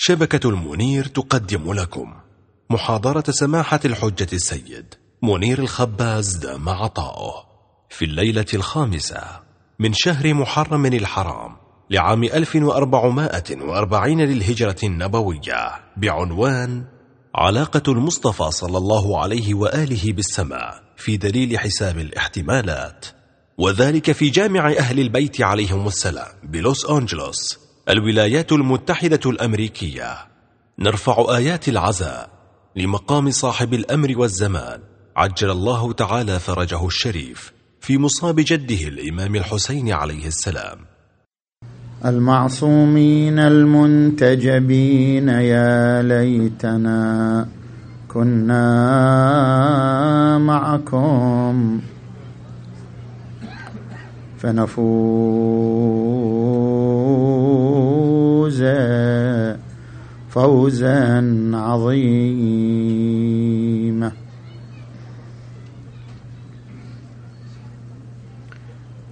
شبكة المنير تقدم لكم محاضرة سماحة الحجة السيد منير الخباز دام عطاؤه في الليلة الخامسة من شهر محرم الحرام لعام 1440 للهجرة النبوية بعنوان علاقة المصطفى صلى الله عليه وآله بالسماء في دليل حساب الاحتمالات وذلك في جامع أهل البيت عليهم السلام بلوس أنجلوس. الولايات المتحدة الأمريكية. نرفع آيات العزاء لمقام صاحب الأمر والزمان. عجل الله تعالى فرجه الشريف في مصاب جده الإمام الحسين عليه السلام. المعصومين المنتجبين يا ليتنا كنا معكم. فنفوز فوزا عظيما.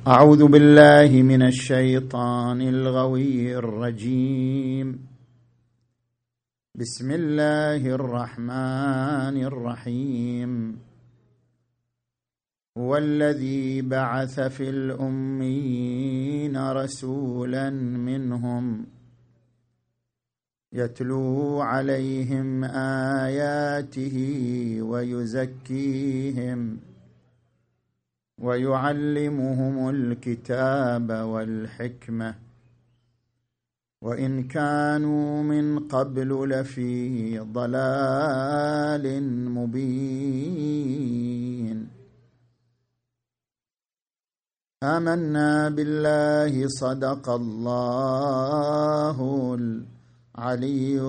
أعوذ بالله من الشيطان الغوي الرجيم. بسم الله الرحمن الرحيم. هو الذي بعث في الامين رسولا منهم يتلو عليهم آياته ويزكيهم ويعلمهم الكتاب والحكمة وإن كانوا من قبل لفي ضلال مبين آمنا بالله صدق الله العلي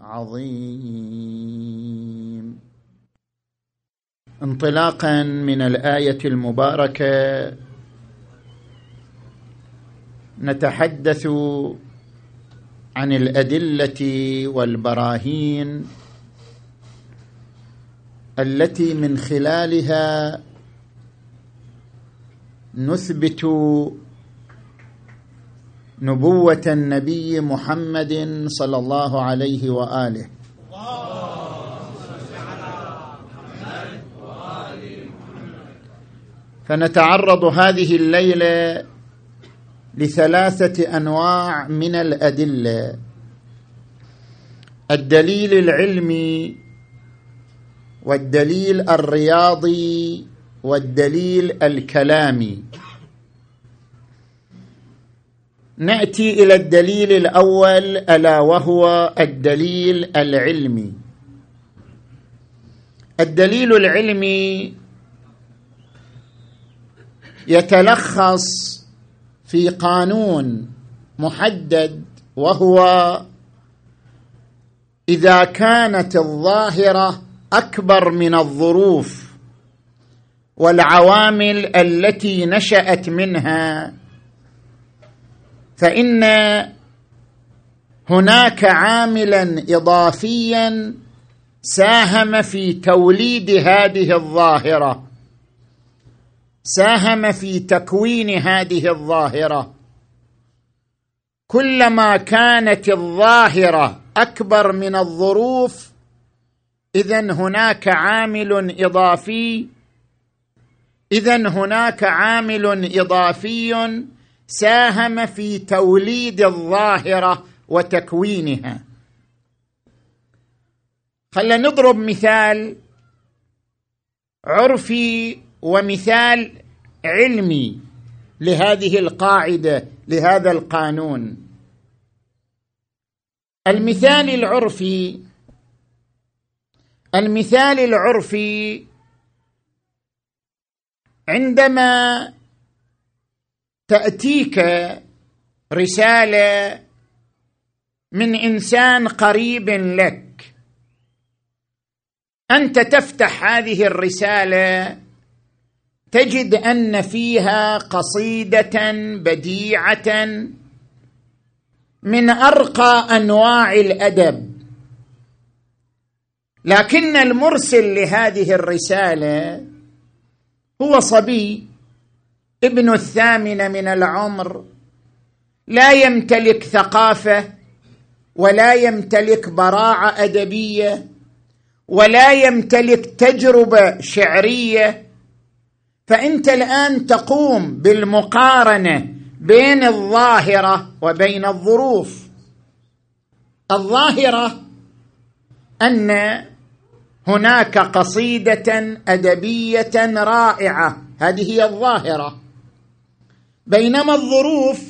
العظيم. انطلاقا من الآية المباركة نتحدث عن الأدلة والبراهين التي من خلالها نثبت نبوة النبي محمد صلى الله عليه وآله. فنتعرض هذه الليلة لثلاثة أنواع من الأدلة. الدليل العلمي والدليل الرياضي والدليل الكلامي نأتي إلى الدليل الأول ألا وهو الدليل العلمي. الدليل العلمي يتلخص في قانون محدد وهو إذا كانت الظاهرة أكبر من الظروف. والعوامل التي نشأت منها. فإن هناك عاملا إضافيا ساهم في توليد هذه الظاهرة. ساهم في تكوين هذه الظاهرة. كلما كانت الظاهرة أكبر من الظروف اذا هناك عامل إضافي اذا هناك عامل إضافي ساهم في توليد الظاهرة وتكوينها. خلينا نضرب مثال عرفي ومثال علمي لهذه القاعدة لهذا القانون. المثال العرفي المثال العرفي عندما تأتيك رسالة من إنسان قريب لك أنت تفتح هذه الرسالة تجد أن فيها قصيدة بديعة من أرقى أنواع الأدب. لكن المرسل لهذه الرسالة هو صبي. ابن الثامن من العمر. لا يمتلك ثقافة ولا يمتلك براعة أدبية ولا يمتلك تجربة شعرية. فأنت الآن تقوم بالمقارنة بين الظاهرة وبين الظروف. الظاهرة أن هناك قصيدة أدبية رائعة هذه هي الظاهرة. بينما الظروف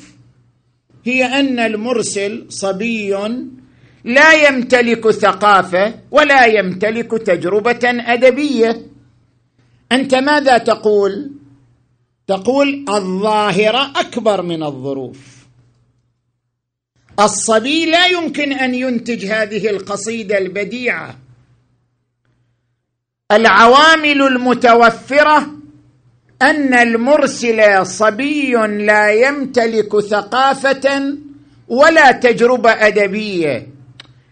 هي أن المرسل صبي لا يمتلك ثقافة ولا يمتلك تجربة أدبية. أنت ماذا تقول؟ تقول الظاهرة أكبر من الظروف. الصبي لا يمكن أن ينتج هذه القصيدة البديعة. العوامل المتوفرة أن المرسل صبي لا يمتلك ثقافة ولا تجربة أدبية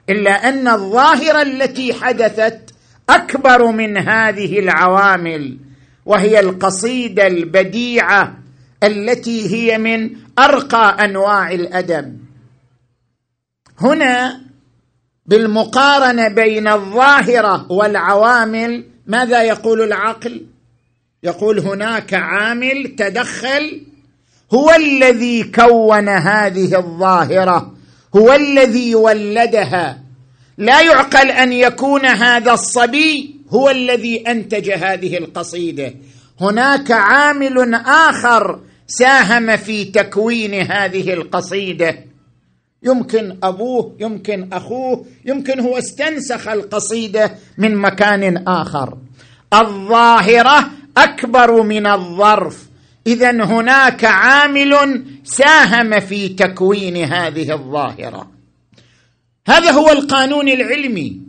إلا أن الظاهرة التي حدثت أكبر من هذه العوامل وهي القصيدة البديعة التي هي من أرقى أنواع الأدب. هنا بالمقارنة بين الظاهرة والعوامل ماذا يقول العقل؟ يقول هناك عامل تدخل هو الذي كون هذه الظاهرة هو الذي ولدها. لا يعقل أن يكون هذا الصبي هو الذي أنتج هذه القصيدة. هناك عامل آخر ساهم في تكوين هذه القصيدة. يمكن أبوه يمكن أخوه يمكن هو استنسخ القصيدة من مكان آخر. الظاهرة أكبر من الظرف. اذا هناك عامل ساهم في تكوين هذه الظاهرة. هذا هو القانون العلمي.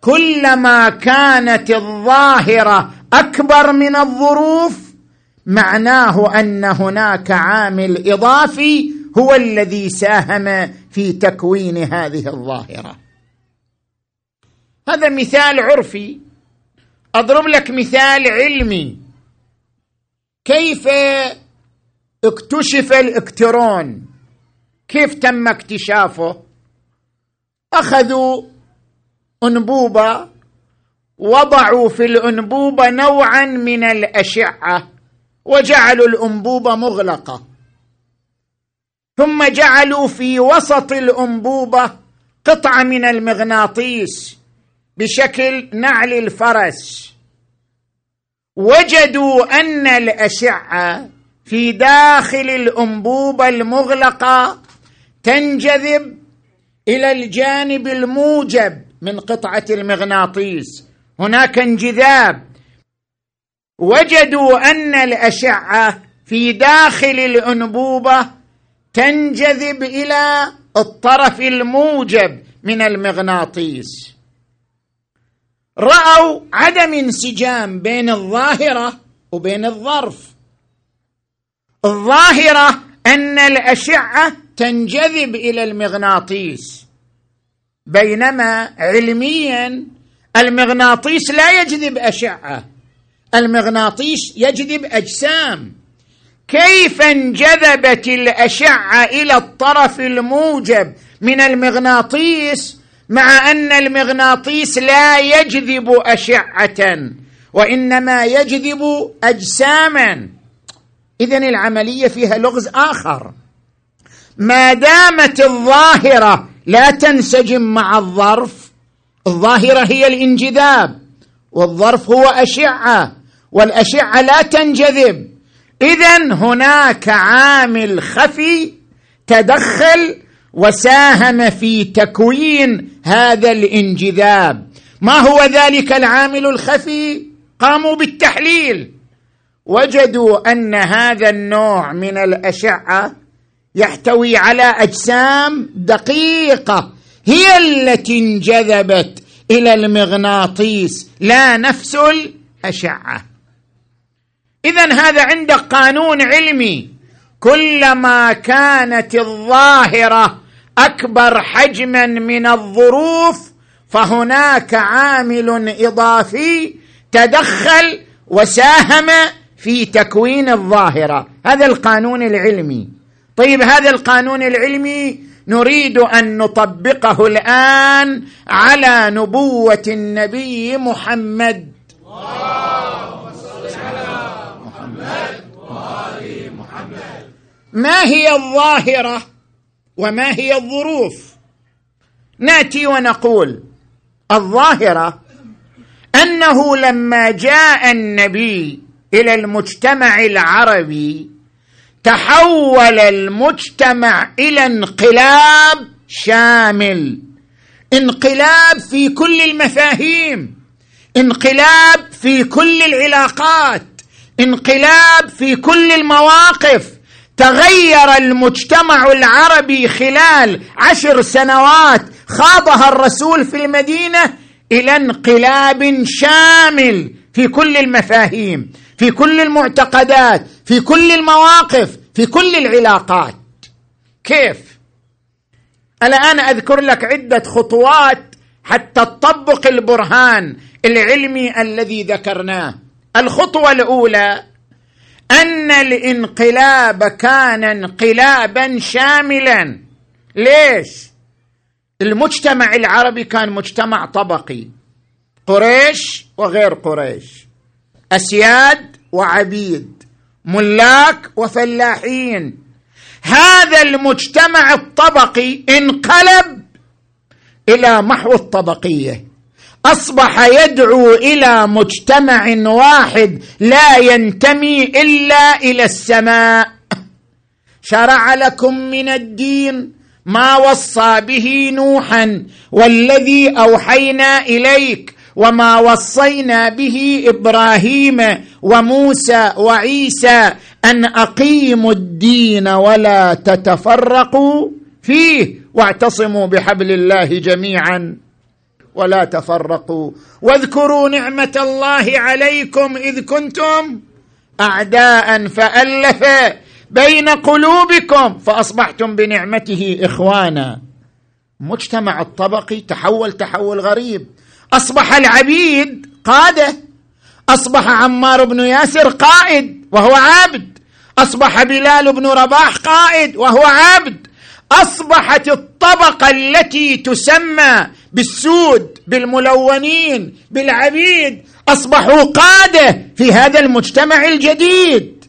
كلما كانت الظاهرة أكبر من الظروف معناه أن هناك عامل إضافي هو الذي ساهم في تكوين هذه الظاهرة. هذا مثال عرفي. أضرب لك مثال علمي. كيف اكتشف الالكترون كيف تم اكتشافه؟ أخذوا أنبوبة وضعوا في الأنبوبة نوعا من الأشعة وجعلوا الأنبوبة مغلقة. ثم جعلوا في وسط الأنبوبة قطعة من المغناطيس بشكل نعل الفرس. وجدوا أن الأشعة في داخل الأنبوبة المغلقة تنجذب إلى الجانب الموجب من قطعة المغناطيس. هناك انجذاب. وجدوا أن الأشعة في داخل الأنبوبة تنجذب إلى الطرف الموجب من المغناطيس. رأوا عدم انسجام بين الظاهرة وبين الظرف. الظاهرة أن الأشعة تنجذب إلى المغناطيس. بينما علميا المغناطيس لا يجذب أشعة المغناطيس يجذب أجسام. كيف انجذبت الأشعة إلى الطرف الموجب من المغناطيس مع أن المغناطيس لا يجذب أشعة وإنما يجذب أجساما؟ اذا العملية فيها لغز آخر. ما دامت الظاهرة لا تنسجم مع الظرف الظاهرة هي الانجذاب والظرف هو أشعة والأشعة لا تنجذب. اذا هناك عامل خفي تدخل وساهم في تكوين هذا الانجذاب. ما هو ذلك العامل الخفي؟ قاموا بالتحليل. وجدوا أن هذا النوع من الأشعة يحتوي على أجسام دقيقة هي التي انجذبت إلى المغناطيس لا نفس الأشعة. اذا هذا عندك قانون علمي. كلما كانت الظاهرة أكبر حجما من الظروف فهناك عامل إضافي تدخل وساهم في تكوين الظاهرة. هذا القانون العلمي. طيب هذا القانون العلمي نريد أن نطبقه الآن على نبوة النبي محمد. ما هي الظاهرة وما هي الظروف؟ نأتي ونقول الظاهرة أنه لما جاء النبي إلى المجتمع العربي تحول المجتمع إلى انقلاب شامل. انقلاب في كل المفاهيم. انقلاب في كل العلاقات. انقلاب في كل المواقف. تغير المجتمع العربي خلال عشر سنوات خاضها الرسول في المدينة إلى انقلاب شامل في كل المفاهيم في كل المعتقدات في كل المواقف في كل العلاقات. كيف؟ الآن أذكر لك عدة خطوات حتى تطبق البرهان العلمي الذي ذكرناه. الخطوة الأولى أن الانقلاب كان انقلابا شاملا. ليش؟ المجتمع العربي كان مجتمع طبقي. قريش وغير قريش. أسياد وعبيد. ملاك وفلاحين. هذا المجتمع الطبقي انقلب إلى محو الطبقية. أصبح يدعو إلى مجتمع واحد لا ينتمي إلا إلى السماء. شرع لكم من الدين ما وصى به نوحا والذي أوحينا إليك وما وصينا به إبراهيم وموسى وعيسى أن أقيموا الدين ولا تتفرقوا فيه واعتصموا بحبل الله جميعا. ولا تفرقوا. واذكروا نعمة الله عليكم إذ كنتم أعداء فألف بين قلوبكم فأصبحتم بنعمته إخوانا. مجتمع الطبقي تحول تحول غريب. أصبح العبيد قادة. أصبح عمار بن ياسر قائد وهو عبد أصبح بلال بن رباح قائد وهو عبد أصبحت الطبقة التي تسمى بالسود بالملونين بالعبيد أصبحوا قادة في هذا المجتمع الجديد.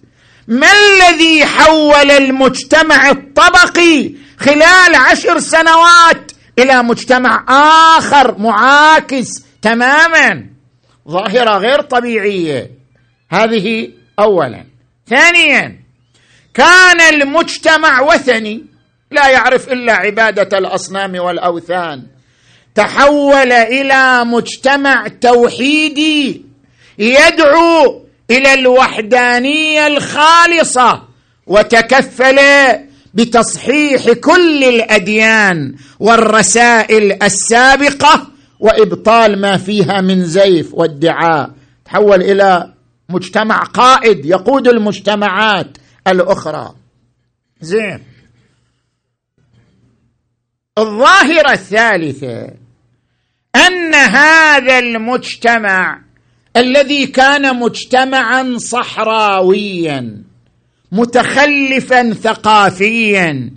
ما الذي حول المجتمع الطبقي خلال عشر سنوات إلى مجتمع آخر معاكس تماما؟ ظاهرة غير طبيعية. هذه اولا. ثانيا كان المجتمع وثني لا يعرف إلا عبادة الأصنام والأوثان. تحول إلى مجتمع توحيدي يدعو إلى الوحدانية الخالصة وتكفل بتصحيح كل الأديان والرسائل السابقة وإبطال ما فيها من زيف وادعاء. تحول إلى مجتمع قائد يقود المجتمعات الأخرى. زين. الظاهرة الثالثة أن هذا المجتمع الذي كان مجتمعا صحراويا متخلفا ثقافيا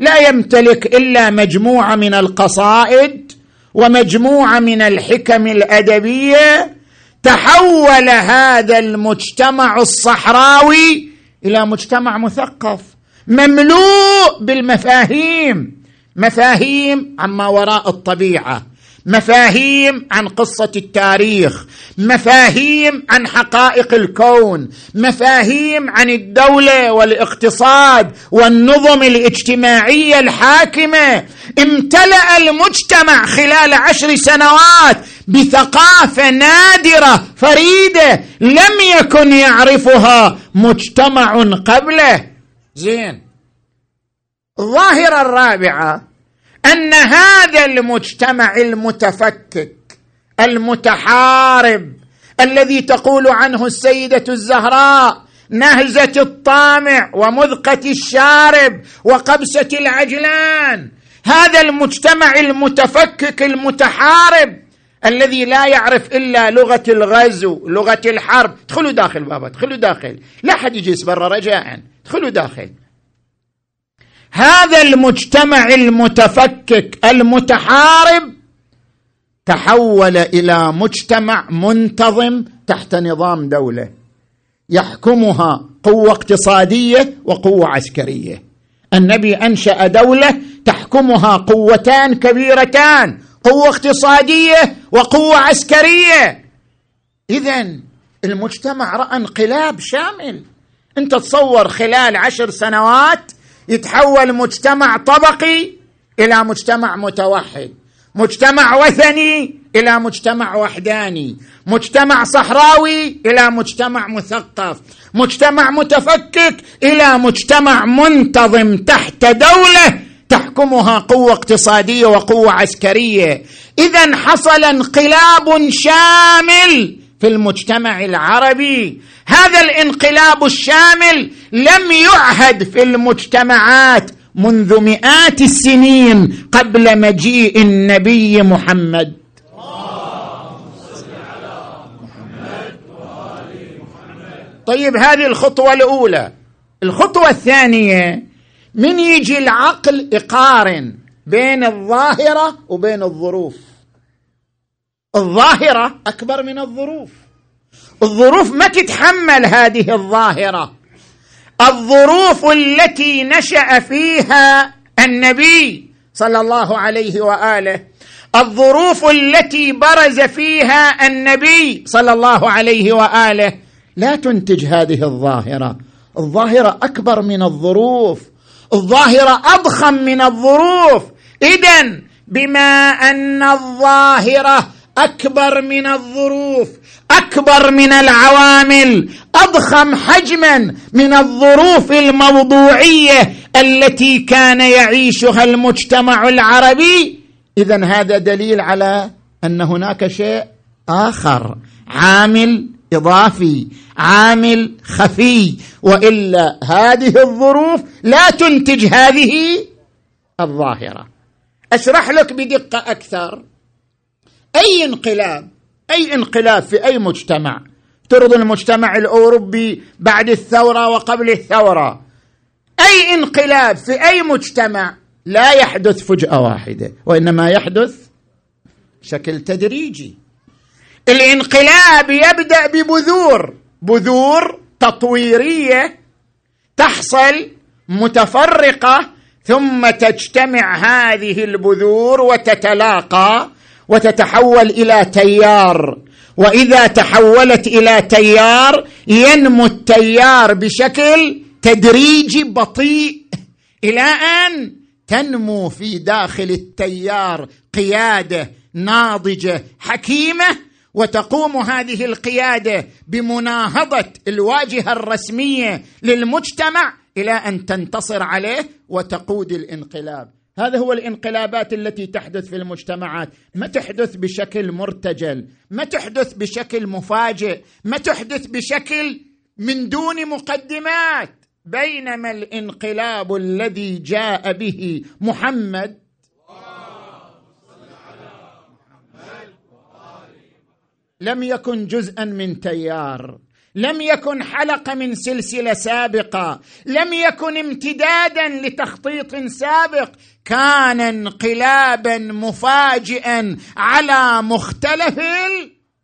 لا يمتلك إلا مجموعة من القصائد ومجموعة من الحكم الأدبية تحول هذا المجتمع الصحراوي إلى مجتمع مثقف مملوء بالمفاهيم مفاهيم عما وراء الطبيعة. مفاهيم عن قصة التاريخ مفاهيم عن حقائق الكون مفاهيم عن الدولة والاقتصاد والنظم الاجتماعية الحاكمة. امتلأ المجتمع خلال عشر سنوات بثقافة نادرة فريدة لم يكن يعرفها مجتمع قبله. زين. الظاهرة الرابعة أن هذا المجتمع المتفكك المتحارب الذي تقول عنه السيدة الزهراء نهزة الطامع ومذقة الشارب وقبسة العجلان. هذا المجتمع المتفكك المتحارب الذي لا يعرف إلا لغة الغزو لغة الحرب. ادخلوا داخل بابا ادخلوا داخل. لا حد يجلس برا رجاء. ادخلوا داخل. هذا المجتمع المتفكك المتحارب تحول إلى مجتمع منتظم تحت نظام دولة يحكمها قوة اقتصادية وقوة عسكرية. النبي أنشأ دولة تحكمها قوتان كبيرتان قوة اقتصادية وقوة عسكرية. اذا المجتمع رأى انقلاب شامل. أنت تصور خلال عشر سنوات يتحول مجتمع طبقي إلى مجتمع متوحد. مجتمع وثني إلى مجتمع وحداني. مجتمع صحراوي إلى مجتمع مثقف. مجتمع متفكك إلى مجتمع منتظم تحت دولة تحكمها قوة اقتصادية وقوة عسكرية. إذا حصل انقلاب شامل في المجتمع العربي. هذا الانقلاب الشامل لم يعهد في المجتمعات منذ مئات السنين قبل مجيء النبي محمد. طيب هذه الخطوة الأولى. الخطوة الثانية من يجي العقل يقارن بين الظاهرة وبين الظروف؟ الظاهرة أكبر من الظروف. الظروف ما تتحمل هذه الظاهرة. الظروف التي نشأ فيها النبي صلى الله عليه وآله. الظروف التي برز فيها النبي صلى الله عليه وآله. لا تنتج هذه الظاهرة. الظاهرة أكبر من الظروف. الظاهرة أضخم من الظروف. اذا بما أن الظاهرة أكبر من الظروف. أكبر من العوامل أضخم حجما من الظروف الموضوعية التي كان يعيشها المجتمع العربي. اذا هذا دليل على أن هناك شيء آخر عامل إضافي عامل خفي. وإلا هذه الظروف لا تنتج هذه الظاهرة. أشرح لك بدقة أكثر. أي انقلاب أي انقلاب في أي مجتمع. افترض المجتمع الأوروبي بعد الثورة وقبل الثورة. أي انقلاب في أي مجتمع لا يحدث فجأة واحدة وإنما يحدث بشكل تدريجي. الانقلاب يبدأ ببذور بذور تطويرية تحصل متفرقة ثم تجتمع هذه البذور وتتلاقى وتتحول إلى تيار. وإذا تحولت إلى تيار ينمو التيار بشكل تدريجي بطيء إلى أن تنمو في داخل التيار قيادة ناضجة حكيمة وتقوم هذه القيادة بمناهضة الواجهة الرسمية للمجتمع إلى أن تنتصر عليه وتقود الانقلاب. هذا هو الانقلابات التي تحدث في المجتمعات. ما تحدث بشكل مرتجل ما تحدث بشكل مفاجئ ما تحدث بشكل من دون مقدمات. بينما الانقلاب الذي جاء به محمد لم يكن جزءا من تيار. لم يكن حلقه من سلسلة سابقة لم يكن امتدادا لتخطيط سابق كان انقلابا مفاجئا على مختلف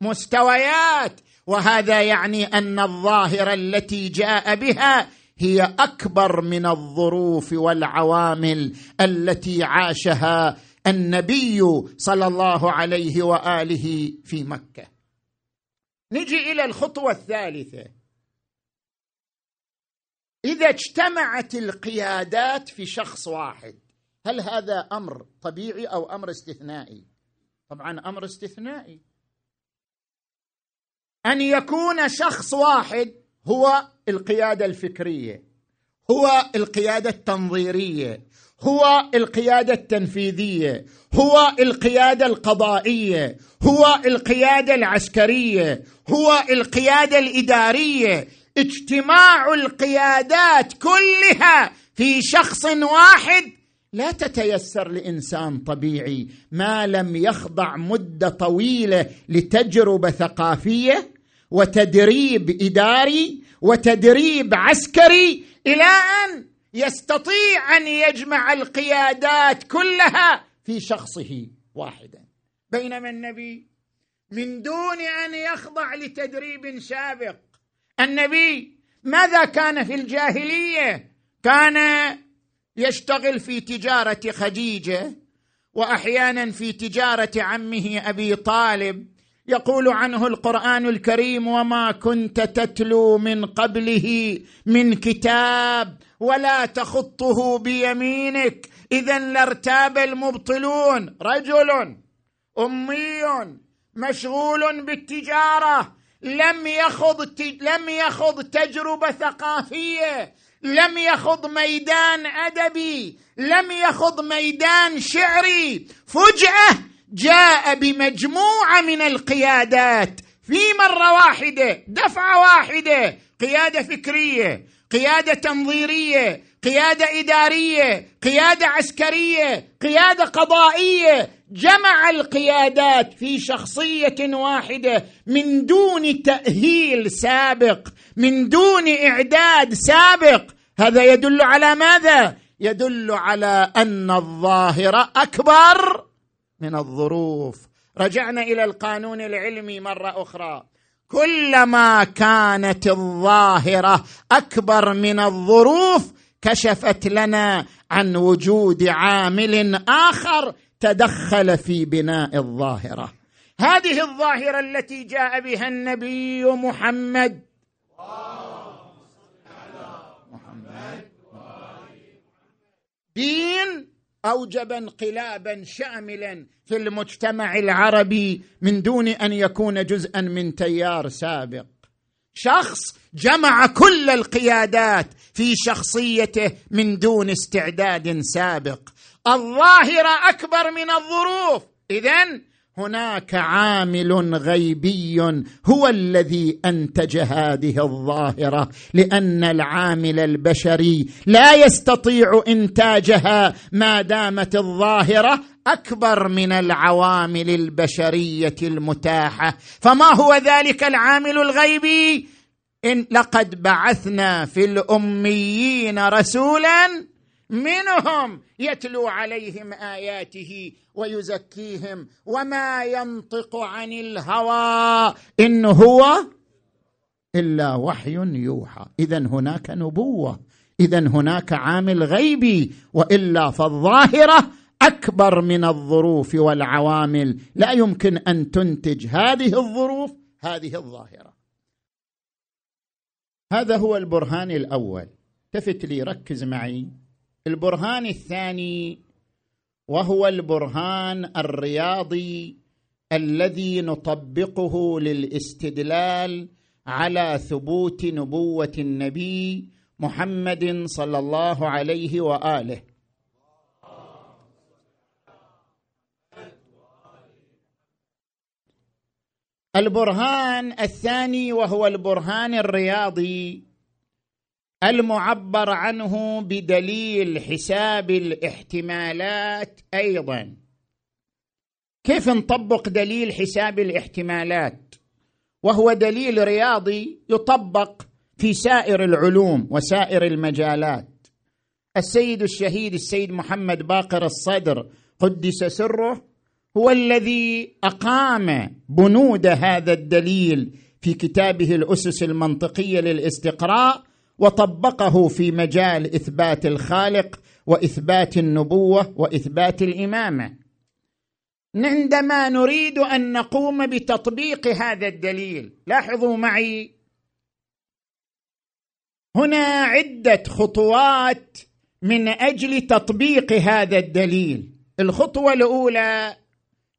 المستويات. وهذا يعني أن الظاهرة التي جاء بها هي أكبر من الظروف والعوامل التي عاشها النبي صلى الله عليه وآله في مكة. نجي إلى الخطوة الثالثة. إذا اجتمعت القيادات في شخص واحد هل هذا أمر طبيعي أو أمر استثنائي؟ طبعا أمر استثنائي. أن يكون شخص واحد هو القيادة الفكرية هو القيادة التنظيرية هو القيادة التنفيذية هو القيادة القضائية هو القيادة العسكرية هو القيادة الإدارية. اجتماع القيادات كلها في شخص واحد لا تتيسر لإنسان طبيعي ما لم يخضع مدة طويلة لتجربة ثقافية وتدريب إداري وتدريب عسكري إلى أن يستطيع أن يجمع القيادات كلها في شخصه واحدا. بينما النبي من دون أن يخضع لتدريب سابق. النبي ماذا كان في الجاهلية؟ كان يشتغل في تجارة خديجة وأحيانا في تجارة عمه أبي طالب. يقول عنه القرآن الكريم وما كنت تتلو من قبله من كتاب ولا تخطه بيمينك. اذا لارتاب المبطلون. رجل أمي مشغول بالتجارة. لم يخض لم يخض تجربة ثقافية. لم يخض ميدان أدبي. لم يخض ميدان شعري. فجأة جاء بمجموعة من القيادات. في مرة واحدة دفعة واحدة قيادة فكرية. قيادة تنظيرية قيادة إدارية قيادة عسكرية قيادة قضائية. جمع القيادات في شخصية واحدة من دون تأهيل سابق من دون إعداد سابق. هذا يدل على ماذا؟ يدل على أن الظاهر أكبر من الظروف. رجعنا إلى القانون العلمي مرة أخرى. كلما كانت الظاهرة أكبر من الظروف كشفت لنا عن وجود عامل آخر تدخل في بناء الظاهرة. هذه الظاهرة التي جاء بها النبي محمد دين اوجب انقلابا شاملا في المجتمع العربي من دون أن يكون جزءا من تيار سابق. شخص جمع كل القيادات في شخصيته من دون استعداد سابق. الظاهره أكبر من الظروف. اذا هناك عامل غيبي هو الذي أنتج هذه الظاهرة لأن العامل البشري لا يستطيع إنتاجها ما دامت الظاهرة أكبر من العوامل البشرية المتاحة. فما هو ذلك العامل الغيبي؟ إن لقد بعثنا في الأميين رسولا منهم يتلو عليهم آياته ويزكيهم وما ينطق عن الهوى إن هو إلا وحي يوحى. اذا هناك نبوة اذا هناك عامل غيبي وإلا فالظاهرة أكبر من الظروف والعوامل. لا يمكن أن تنتج هذه الظروف هذه الظاهرة. هذا هو البرهان الأول. التفت لي ركز معي. البرهان الثاني وهو البرهان الرياضي الذي نطبقه للاستدلال على ثبوت نبوة النبي محمد صلى الله عليه وآله. البرهان الثاني وهو البرهان الرياضي المعبر عنه بدليل حساب الاحتمالات أيضا. كيف نطبق دليل حساب الاحتمالات؟ وهو دليل رياضي يطبق في سائر العلوم وسائر المجالات. السيد الشهيد السيد محمد باقر الصدر قدس سره هو الذي أقام بنود هذا الدليل في كتابه الأسس المنطقية للاستقراء وطبقه في مجال إثبات الخالق وإثبات النبوة وإثبات الإمامة. عندما نريد أن نقوم بتطبيق هذا الدليل لاحظوا معي هنا عدة خطوات من أجل تطبيق هذا الدليل. الخطوة الأولى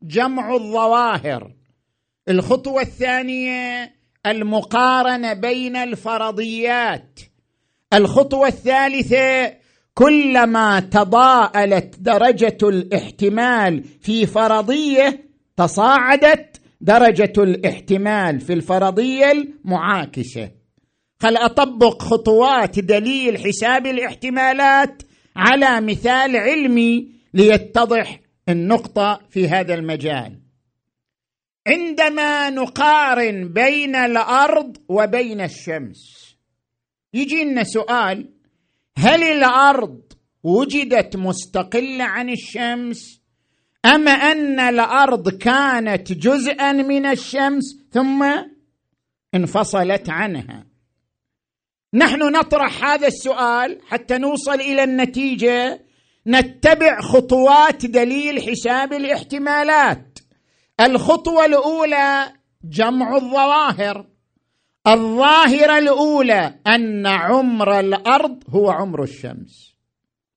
جمع الظواهر. الخطوة الثانية المقارنة بين الفرضيات. الخطوة الثالثة كلما تضاءلت درجة الاحتمال في فرضية تصاعدت درجة الاحتمال في الفرضية المعاكسة. خل أطبق خطوات دليل حساب الاحتمالات على مثال علمي ليتضح النقطة في هذا المجال. عندما نقارن بين الأرض وبين الشمس يجي لنا سؤال هل الأرض وجدت مستقلة عن الشمس؟ أم أن الأرض كانت جزءا من الشمس ثم انفصلت عنها؟ نحن نطرح هذا السؤال حتى نوصل إلى النتيجة. نتبع خطوات دليل حساب الاحتمالات. الخطوة الأولى جمع الظواهر. الظاهرة الأولى أن عمر الأرض هو عمر الشمس.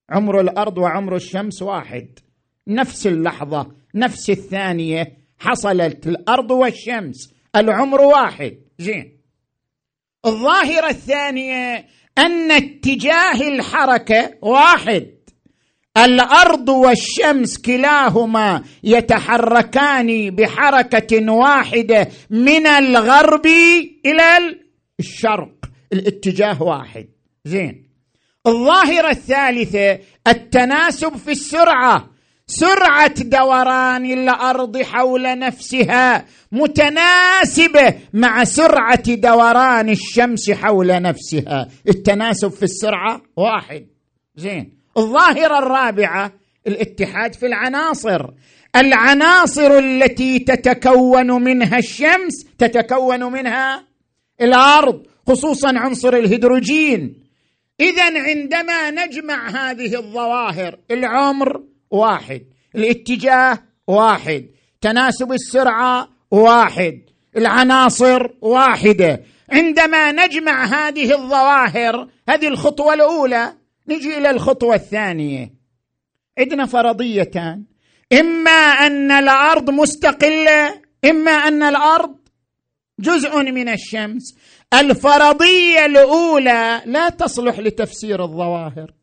عمر الأرض وعمر الشمس واحد. نفس اللحظة نفس الثانية حصلت الأرض والشمس. العمر واحد. زين. الظاهرة الثانية أن اتجاه الحركة واحد. الأرض والشمس كلاهما يتحركان بحركة واحدة من الغرب إلى الشرق الاتجاه واحد. زين. الظاهرة الثالثة التناسب في السرعة. سرعة دوران الأرض حول نفسها متناسبة مع سرعة دوران الشمس حول نفسها. التناسب في السرعة واحد. زين. الظاهرة الرابعة الاتحاد في العناصر. العناصر التي تتكون منها الشمس تتكون منها الأرض خصوصا عنصر الهيدروجين. اذا عندما نجمع هذه الظواهر العمر واحد الاتجاه واحد تناسب السرعة واحد العناصر واحدة. عندما نجمع هذه الظواهر هذه الخطوة الأولى نجي إلى الخطوة الثانية. عندنا فرضيتان. إما أن الأرض مستقلة إما أن الأرض جزء من الشمس. الفرضية الأولى لا تصلح لتفسير الظواهر.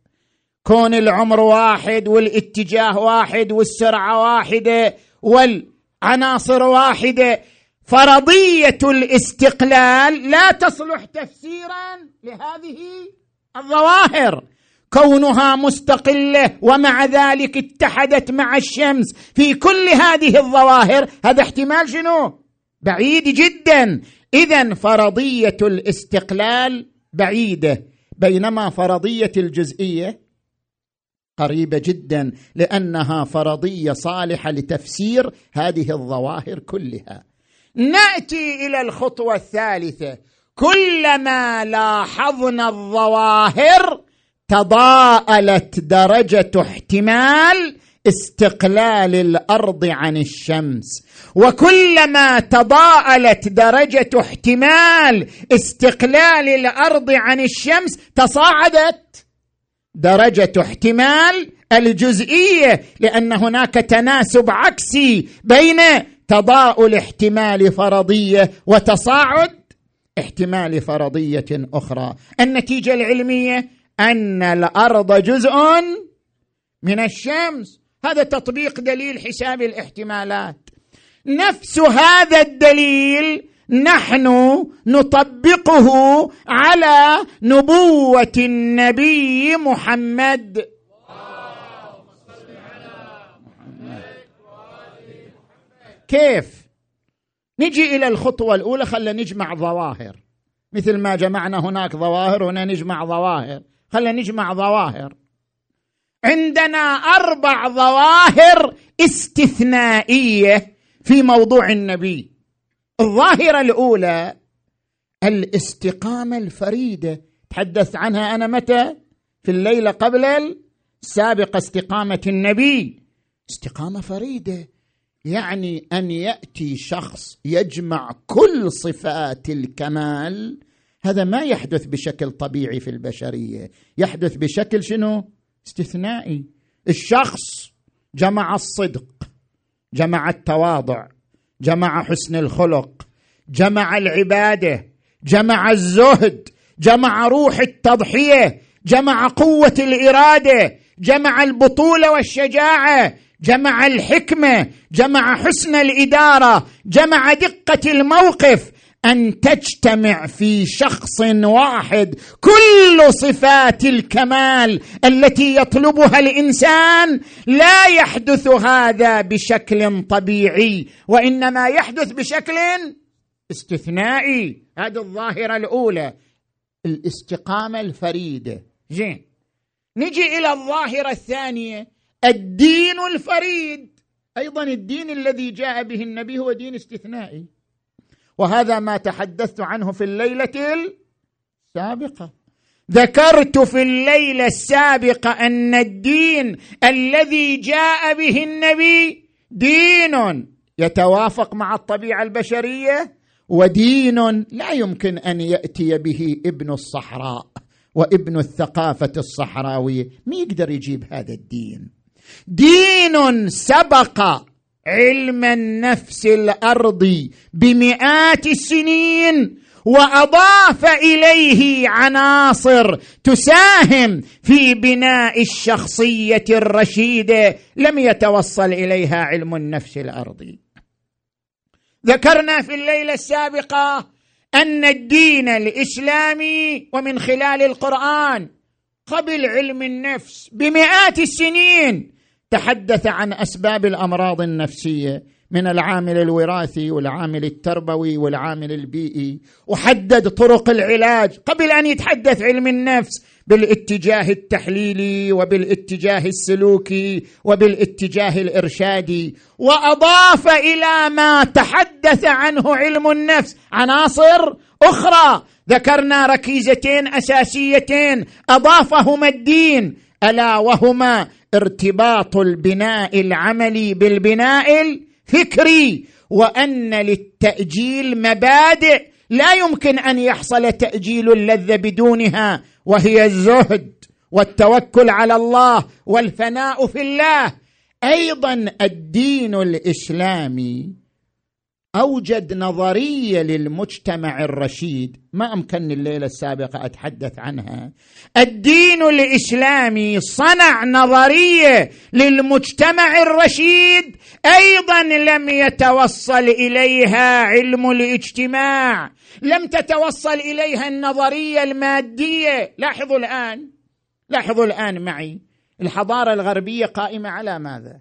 كون العمر واحد والاتجاه واحد والسرعة واحدة والعناصر واحدة. فرضية الاستقلال لا تصلح تفسيرا لهذه الظواهر. كونها مستقلة ومع ذلك اتحدت مع الشمس في كل هذه الظواهر هذا احتمال شنو؟ بعيد جدا. اذا فرضية الاستقلال بعيدة بينما فرضية الجزئية قريبة جدا لأنها فرضية صالحة لتفسير هذه الظواهر كلها. نأتي إلى الخطوة الثالثة. كلما لاحظنا الظواهر تضاءلت درجة احتمال استقلال الأرض عن الشمس. وكلما تضاءلت درجة احتمال استقلال الأرض عن الشمس تصاعدت. درجة احتمال الجزئية لأن هناك تناسب عكسي بين تضاؤل احتمال فرضية وتصاعد احتمال فرضية أخرى. النتيجة العلمية أن الأرض جزء من الشمس. هذا تطبيق دليل حساب الاحتمالات. نفس هذا الدليل نحن نطبقه على نبوة النبي محمد. كيف؟ نجي إلى الخطوة الأولى خلينا نجمع ظواهر. مثل ما جمعنا هناك ظواهر هنا نجمع ظواهر. خلينا نجمع ظواهر. عندنا أربع ظواهر استثنائية في موضوع النبي. الظاهرة الأولى الاستقامة الفريدة. تحدث عنها أنا متى؟ في الليلة قبل السابقة استقامة النبي. استقامة فريدة يعني أن يأتي شخص يجمع كل صفات الكمال هذا ما يحدث بشكل طبيعي في البشرية. يحدث بشكل شنو؟ استثنائي. الشخص جمع الصدق جمع التواضع جمع حسن الخلق جمع العبادة جمع الزهد جمع روح التضحية جمع قوة الإرادة جمع البطوله والشجاعة جمع الحكمة جمع حسن الإدارة جمع دقة الموقف أن تجتمع في شخص واحد كل صفات الكمال التي يطلبها الإنسان لا يحدث هذا بشكل طبيعي وإنما يحدث بشكل استثنائي. هذه الظاهرة الأولى الاستقامة الفريدة. زين. نجي إلى الظاهرة الثانية الدين الفريد. أيضا الدين الذي جاء به النبي هو دين استثنائي. وهذا ما تحدثت عنه في الليلة السابقة. ذكرت في الليلة السابقة أن الدين الذي جاء به النبي دين يتوافق مع الطبيعة البشرية ودين لا يمكن أن يأتي به ابن الصحراء وابن الثقافة الصحراوية. ما يقدر يجيب هذا الدين؟ دين سبق علم النفس الارضي بمئات السنين وأضاف إليه عناصر تساهم في بناء الشخصية الرشيده لم يتوصل إليها علم النفس الارضي ذكرنا في الليلة السابقة أن الدين الإسلامي ومن خلال القرآن قبل علم النفس بمئات السنين تحدث عن أسباب الأمراض النفسية من العامل الوراثي والعامل التربوي والعامل البيئي وحدد طرق العلاج قبل أن يتحدث علم النفس بالاتجاه التحليلي وبالاتجاه السلوكي وبالاتجاه الإرشادي. وأضاف إلى ما تحدث عنه علم النفس عناصر أخرى. ذكرنا ركيزتين أساسيتين أضافهما الدين ألا وهما ارتباط البناء العملي بالبناء الفكري وأن للتأجيل مبادئ. لا يمكن أن يحصل تأجيل اللذة بدونها وهي الزهد والتوكل على الله والفناء في الله. أيضا الدين الإسلامي أوجد نظرية للمجتمع الرشيد ما أمكنني الليلة السابقة أتحدث عنها. الدين الإسلامي صنع نظرية للمجتمع الرشيد أيضا لم يتوصل إليها علم الاجتماع. لم تتوصل إليها النظرية المادية. لاحظوا الآن لاحظوا الآن معي الحضارة الغربية قائمة على ماذا؟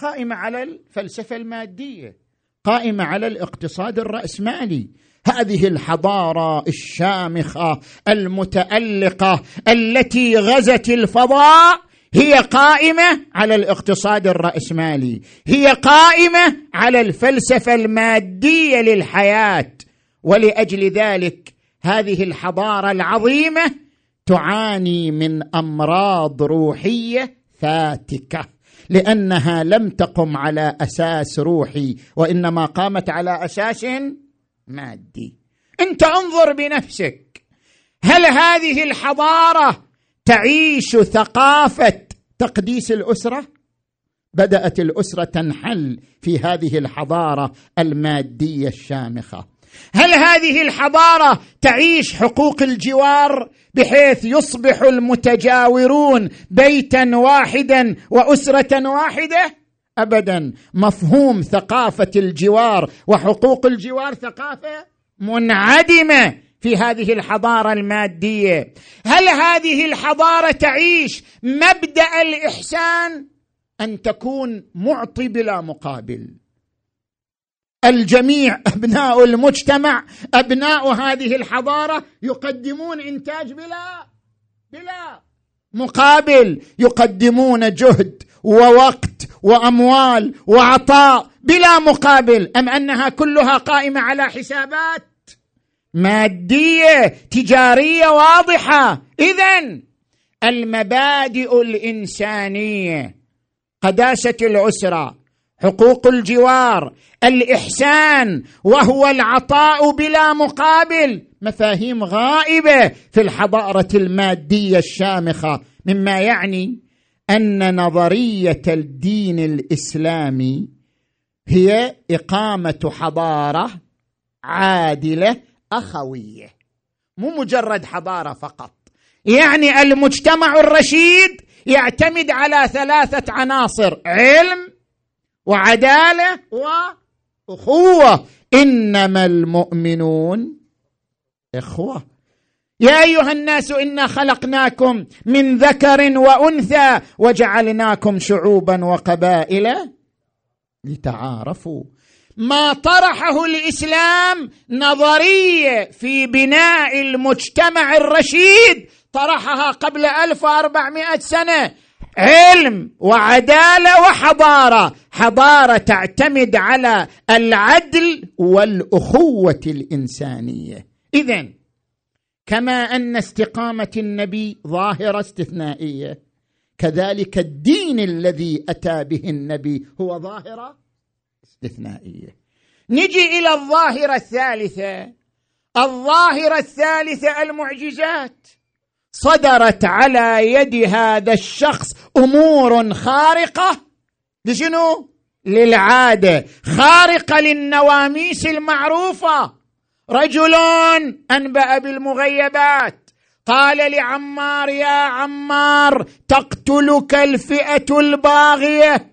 قائمة على الفلسفة المادية قائمة على الاقتصاد الرأسمالي. هذه الحضارة الشامخة المتألقة التي غزت الفضاء هي قائمة على الاقتصاد الرأسمالي هي قائمة على الفلسفة المادية للحياة. ولأجل ذلك هذه الحضارة العظيمة تعاني من أمراض روحية فاتكة. لأنها لم تقم على أساس روحي وإنما قامت على أساس مادي. أنت أنظر بنفسك. هل هذه الحضارة تعيش ثقافة تقديس الأسرة؟ بدأت الأسرة تنحل في هذه الحضارة المادية الشامخة. هل هذه الحضارة تعيش حقوق الجوار بحيث يصبح المتجاورون بيتا واحدا وأسرة واحدة؟ أبدا. مفهوم ثقافة الجوار وحقوق الجوار ثقافة منعدمة في هذه الحضارة المادية. هل هذه الحضارة تعيش مبدأ الإحسان أن تكون معطي بلا مقابل؟ الجميع أبناء المجتمع أبناء هذه الحضارة يقدمون إنتاج بلا بلا مقابل. يقدمون جهد ووقت وأموال وعطاء بلا مقابل. أم أنها كلها قائمة على حسابات مادية تجارية واضحة؟ اذا المبادئ الإنسانية قداسة الاسره حقوق الجوار الإحسان وهو العطاء بلا مقابل. مفاهيم غائبة في الحضارة المادية الشامخة. مما يعني أن نظرية الدين الإسلامي هي إقامة حضارة عادلة أخوية. مو مجرد حضارة فقط. يعني المجتمع الرشيد يعتمد على ثلاثة عناصر علم وعدالة وأخوة. إنما المؤمنون إخوة. يا أيها الناس إنا خلقناكم من ذكر وأنثى وجعلناكم شعوبا وقبائل لتعارفوا. ما طرحه الإسلام نظرية في بناء المجتمع الرشيد طرحها قبل 1400 سنة. علم وعدالة وحضارة. حضارة تعتمد على العدل والأخوة الإنسانية. اذا كما أن استقامة النبي ظاهرة استثنائية. كذلك الدين الذي أتى به النبي هو ظاهرة استثنائية. نجي إلى الظاهرة الثالثة. الظاهرة الثالثة المعجزات. صدرت على يد هذا الشخص أمور خارقة لشنو؟ للعادة. خارقة للنواميس المعروفة. رجل أنبأ بالمغيبات. قال لعمار يا عمار تقتلك الفئة الباغية.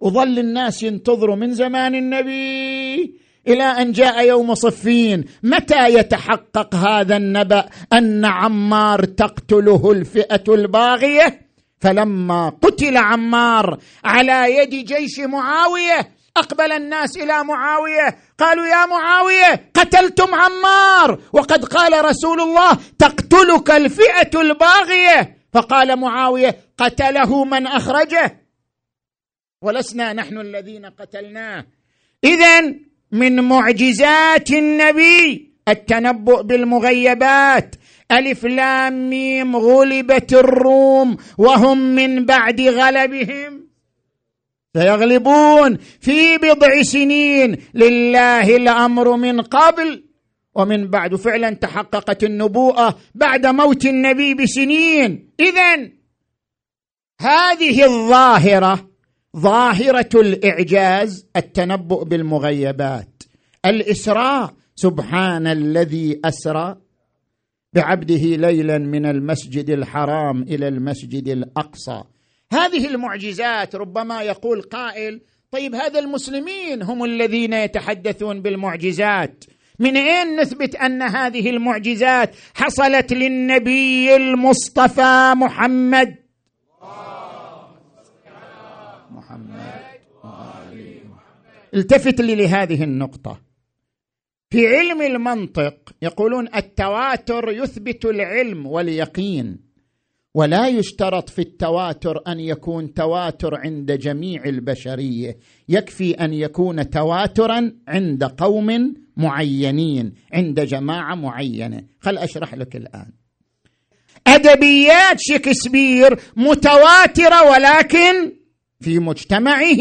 وظل الناس ينتظروا من زمان النبي إلى أن جاء يوم صفين. متى يتحقق هذا النبأ أن عمار تقتله الفئة الباغية؟ فلما قتل عمار على يد جيش معاوية أقبل الناس إلى معاوية قالوا يا معاوية قتلتم عمار وقد قال رسول الله تقتلك الفئة الباغية. فقال معاوية قتله من أخرجه. ولسنا نحن الذين قتلناه. اذا من معجزات النبي التنبؤ بالمغيبات ألف لام ميم غلبت الروم وهم من بعد غلبهم. سيغلبون في بضع سنين لله الأمر من قبل ومن بعد. فعلا تحققت النبوءة بعد موت النبي بسنين. اذا هذه الظاهرة ظاهرة الإعجاز التنبؤ بالمغيبات. الإسراء سبحان الذي أسرى. بعبده ليلا من المسجد الحرام إلى المسجد الأقصى. هذه المعجزات ربما يقول قائل طيب هذا المسلمين هم الذين يتحدثون بالمعجزات. من أين نثبت أن هذه المعجزات حصلت للنبي المصطفى محمد؟ التفت لي لهذه النقطة. في علم المنطق يقولون التواتر يثبت العلم واليقين ولا يشترط في التواتر أن يكون تواتر عند جميع البشرية يكفي أن يكون تواترا عند قوم معينين عند جماعة معينة. خل أشرح لك الآن. أدبيات شكسبير متواترة ولكن في مجتمعه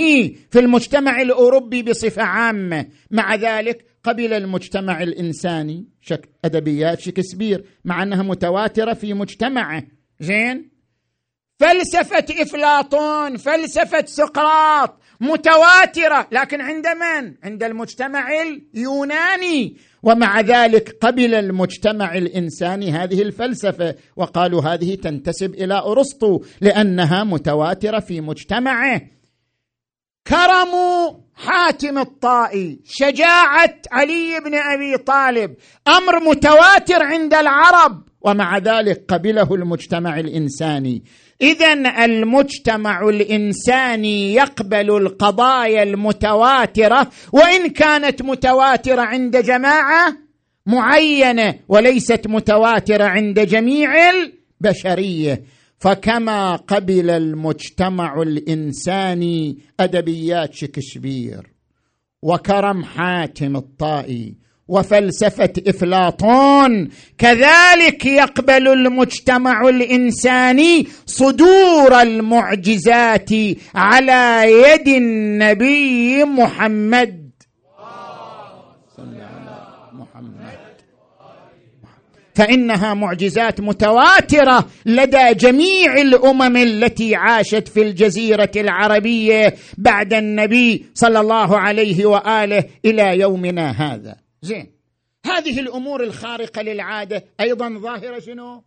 في المجتمع الأوروبي بصفة عامة. مع ذلك قبل المجتمع الإنساني شك أدبيات شكسبير مع أنها متواترة في مجتمعه. زين؟ فلسفة إفلاطون فلسفة سقراط متواترة. لكن عند من؟ عند المجتمع اليوناني. ومع ذلك قبل المجتمع الإنساني هذه الفلسفة وقالوا هذه تنتسب إلى أرسطو لأنها متواترة في مجتمعه. كرم حاتم الطائي شجاعة علي بن أبي طالب أمر متواتر عند العرب ومع ذلك قبله المجتمع الإنساني. اذا المجتمع الإنساني يقبل القضايا المتواترة وإن كانت متواترة عند جماعة معينة وليست متواترة عند جميع البشرية. فكما قبل المجتمع الانساني أدبيات شكسبير وكرم حاتم الطائي وفلسفة إفلاطون كذلك يقبل المجتمع الانساني صدور المعجزات على يد النبي محمد فإنها معجزات متواترة لدى جميع الأمم التي عاشت في الجزيرة العربية بعد النبي صلى الله عليه وآله إلى يومنا هذا. زين. هذه الأمور الخارقة للعادة أيضا ظاهرة شنو؟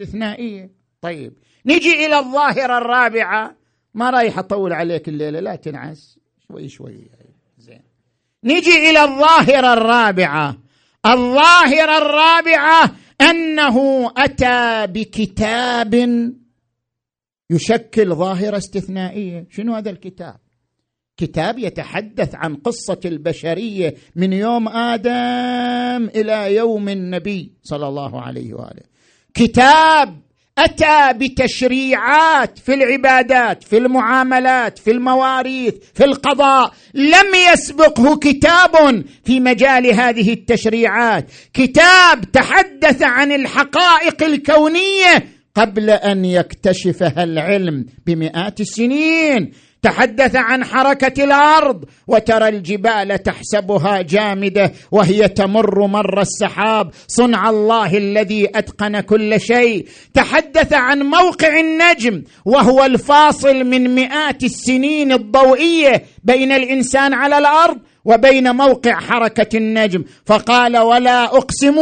استثنائية. طيب. نجي إلى الظاهرة الرابعة. ما رايح أطول عليك الليلة لا تنعس. شوي شوي. زين. نجي إلى الظاهرة الرابعة. الظاهرة الرابعة أنه أتى بكتاب يشكل ظاهرة استثنائية. شنو هذا الكتاب؟ كتاب يتحدث عن قصة البشرية من يوم آدم إلى يوم النبي صلى الله عليه وآله. كتاب أتى بتشريعات في العبادات في المعاملات في المواريث في القضاء. لم يسبقه كتاب في مجال هذه التشريعات. كتاب تحدث عن الحقائق الكونية قبل أن يكتشفها العلم بمئات السنين. تحدث عن حركة الأرض وترى الجبال تحسبها جامدة وهي تمر مر السحاب. صنع الله الذي أتقن كل شيء. تحدث عن موقع النجم وهو الفاصل من مئات السنين الضوئية بين الإنسان على الأرض وبين موقع حركة النجم. فقال ولا أقسم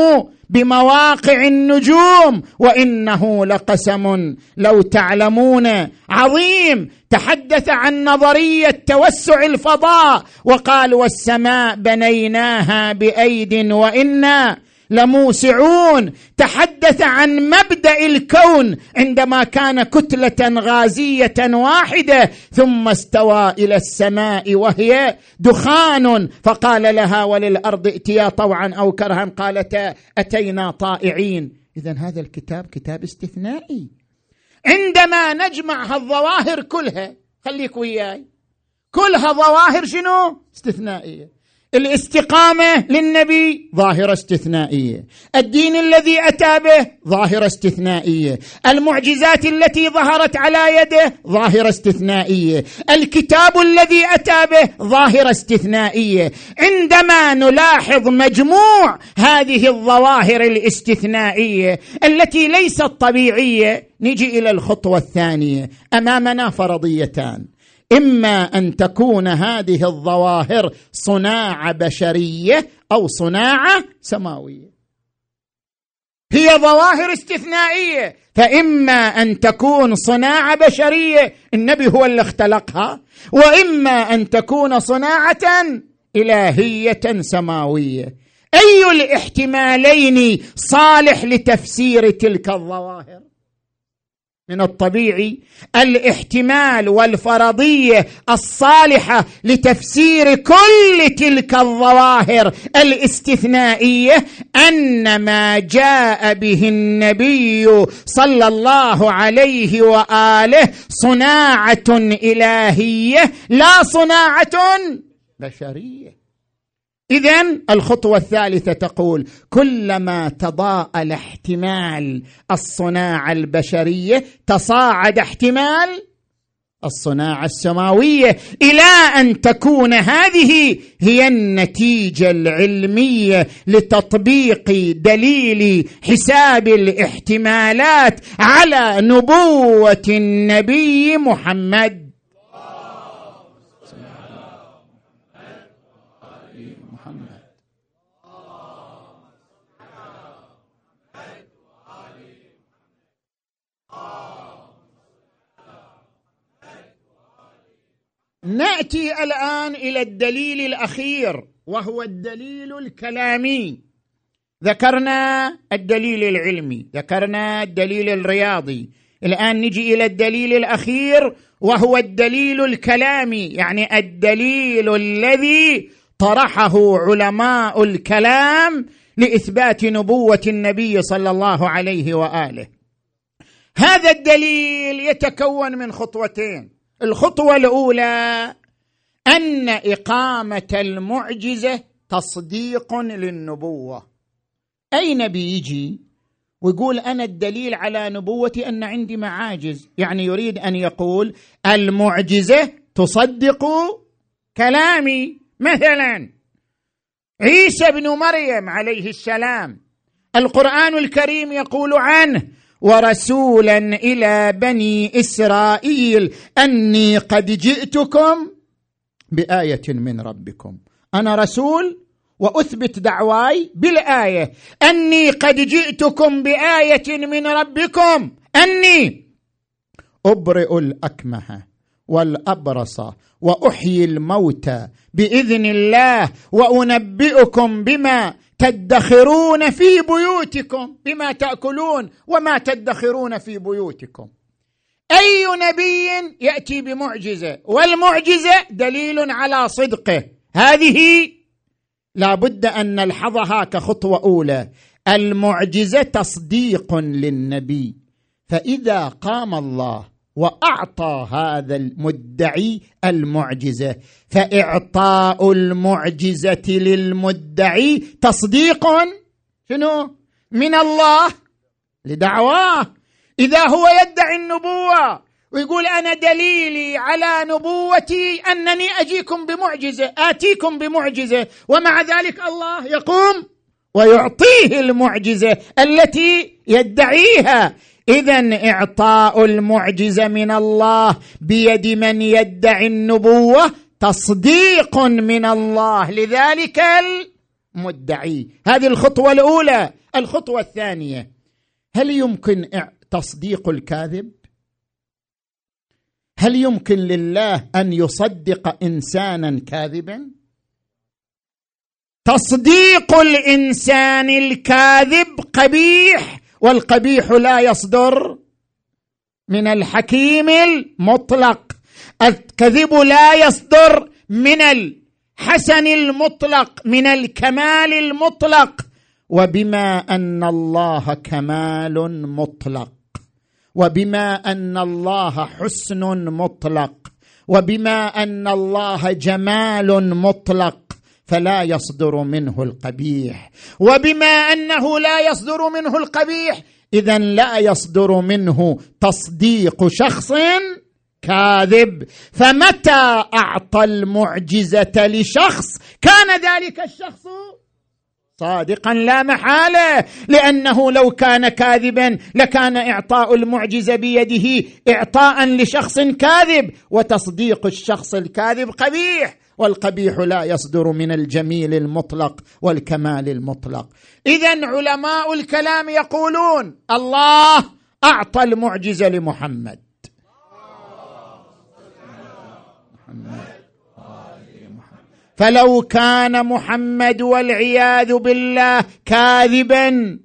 بمواقع النجوم وإنه لقسم لو تعلمون عظيم. تحدث عن نظرية توسع الفضاء وقال والسماء بنيناها بأيد وإنا لموسعون. تحدث عن مبدأ الكون عندما كان كتلة غازية واحدة ثم استوى إلى السماء وهي دخان. فقال لها وللأرض ائتيا طوعا أو كرها. قالتا أتينا طائعين. اذا هذا الكتاب كتاب استثنائي. عندما نجمع هالظواهر كلها خليك وياي كلها ظواهر شنو؟ استثنائية. الاستقامة للنبي ظاهرة استثنائية. الدين الذي أتى به ظاهرة استثنائية. المعجزات التي ظهرت على يده ظاهرة استثنائية. الكتاب الذي أتى به ظاهرة استثنائية. عندما نلاحظ مجموع هذه الظواهر الاستثنائية التي ليست طبيعية نجي إلى الخطوة الثانية. أمامنا فرضيتان. إما أن تكون هذه الظواهر صناعه بشرية أو صناعه سماوية. هي ظواهر استثنائية. فإما أن تكون صناعه بشرية النبي هو اللي اختلقها. وإما أن تكون صناعة إلهية سماوية. أي الاحتمالين صالح لتفسير تلك الظواهر؟ من الطبيعي الاحتمال والفرضية الصالحة لتفسير كل تلك الظواهر الاستثنائية أن ما جاء به النبي صلى الله عليه وآله صناعة إلهية لا صناعة بشرية. اذا الخطوة الثالثة تقول كلما تضاءل احتمال الصناعة البشرية تصاعد احتمال الصناعة السماوية إلى أن تكون هذه هي النتيجة العلمية لتطبيق دليل حساب الاحتمالات على نبوة النبي محمد. نأتي الآن إلى الدليل الأخير وهو الدليل الكلامي. ذكرنا الدليل العلمي ذكرنا الدليل الرياضي. الآن نجي إلى الدليل الأخير وهو الدليل الكلامي يعني الدليل الذي طرحه علماء الكلام لإثبات نبوة النبي صلى الله عليه وآله. هذا الدليل يتكون من خطوتين. الخطوة الأولى أن إقامة المعجزة تصديق للنبوة. أي نبي يجي ويقول أنا الدليل على نبوتي أن عندي معاجز يعني يريد أن يقول المعجزة تصدق كلامي. مثلا عيسى بن مريم عليه السلام القرآن الكريم يقول عنه ورسولا إلى بني إسرائيل أني قد جئتكم بآية من ربكم. أنا رسول وأثبت دعواي بالآية. أني قد جئتكم بآية من ربكم. أني أبرئ الأكمه والأبرص وأحيي الموتى بإذن الله وأنبئكم بما تدخرون في بيوتكم بما تأكلون وما تدخرون في بيوتكم. أي نبي يأتي بمعجزة؟ والمعجزة دليل على صدقه. هذه لا بد أن نلحظها كخطوة أولى. المعجزة تصديق للنبي. فإذا قام الله وأعطى هذا المدعي المعجزة. فإعطاء المعجزة للمدعي تصديق شنو؟ من الله لدعواه. إذا هو يدعي النبوة ويقول أنا دليلي على نبوتي أنني أجيكم بمعجزة آتيكم بمعجزة. ومع ذلك الله يقوم ويعطيه المعجزة التي يدعيها. اذا إعطاء المعجزه من الله بيد من يدعي النبوة تصديق من الله لذلك المدعي. هذه الخطوة الأولى. الخطوة الثانية. هل يمكن تصديق الكاذب؟ هل يمكن لله أن يصدق إنسانا كاذبا؟ تصديق الإنسان الكاذب قبيح والقبيح لا يصدر من الحكيم المطلق. الكذب لا يصدر من الحسن المطلق من الكمال المطلق. وبما أن الله كمال مطلق. وبما أن الله حسن مطلق. وبما أن الله جمال مطلق. فلا يصدر منه القبيح. وبما أنه لا يصدر منه القبيح اذا لا يصدر منه تصديق شخص كاذب. فمتى أعطى المعجزة لشخص؟ كان ذلك الشخص صادقا لا محالة لأنه لو كان كاذبا لكان إعطاء المعجزة بيده اعطاء لشخص كاذب وتصديق الشخص الكاذب قبيح. والقبيح لا يصدر من الجميل المطلق والكمال المطلق. اذا علماء الكلام يقولون الله أعطى المعجزه لمحمد. فلو كان محمد والعياذ بالله كاذبا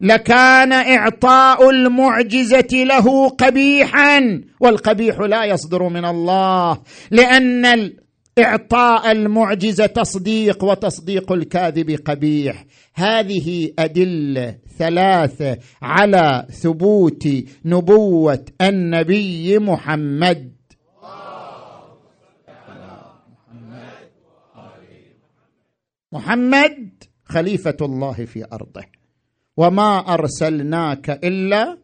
لكان إعطاء المعجزة له قبيحا والقبيح لا يصدر من الله لأن إعطاء المعجزة تصديق وتصديق الكاذب قبيح. هذه أدلة ثلاثة على ثبوت نبوة النبي محمد. محمد خليفة الله في أرضه. وما أرسلناك إلا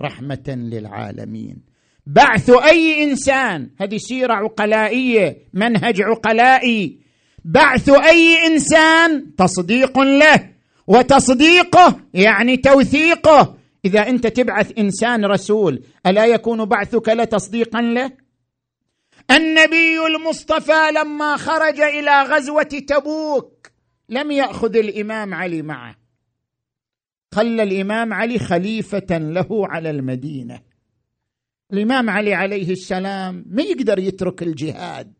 رحمة للعالمين. بعث أي إنسان. هذه سيرة عقلائية منهج عقلائي. بعث أي إنسان تصديق له وتصديقه يعني توثيقه. إذا أنت تبعث إنسان رسول ألا يكون بعثك لتصديقا له؟ النبي المصطفى لما خرج إلى غزوة تبوك لم يأخذ الإمام علي معه. خلى الإمام علي خليفة له على المدينة. الإمام علي عليه السلام ما يقدر يترك الجهاد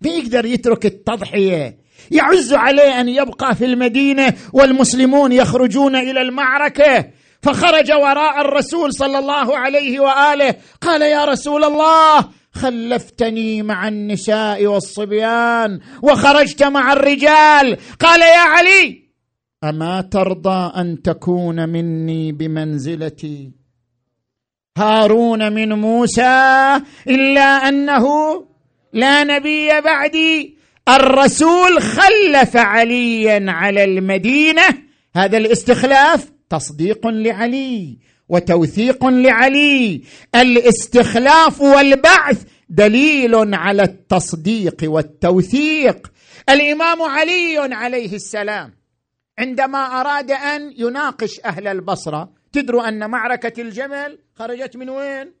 ما يقدر يترك التضحية. يعز عليه أن يبقى في المدينة والمسلمون يخرجون إلى المعركة. فخرج وراء الرسول صلى الله عليه وآله قال يا رسول الله خلفتني مع النساء والصبيان وخرجت مع الرجال. قال يا علي أما ترضى أن تكون مني بمنزلتي؟ هارون من موسى إلا أنه لا نبي بعدي. الرسول خلف عليا على المدينة. هذا الاستخلاف تصديق لعلي وتوثيق لعلي. الاستخلاف والبعث دليل على التصديق والتوثيق. الإمام علي عليه السلام عندما أراد أن يناقش أهل البصرة تدروا أن معركة الجمل خرجت من وين؟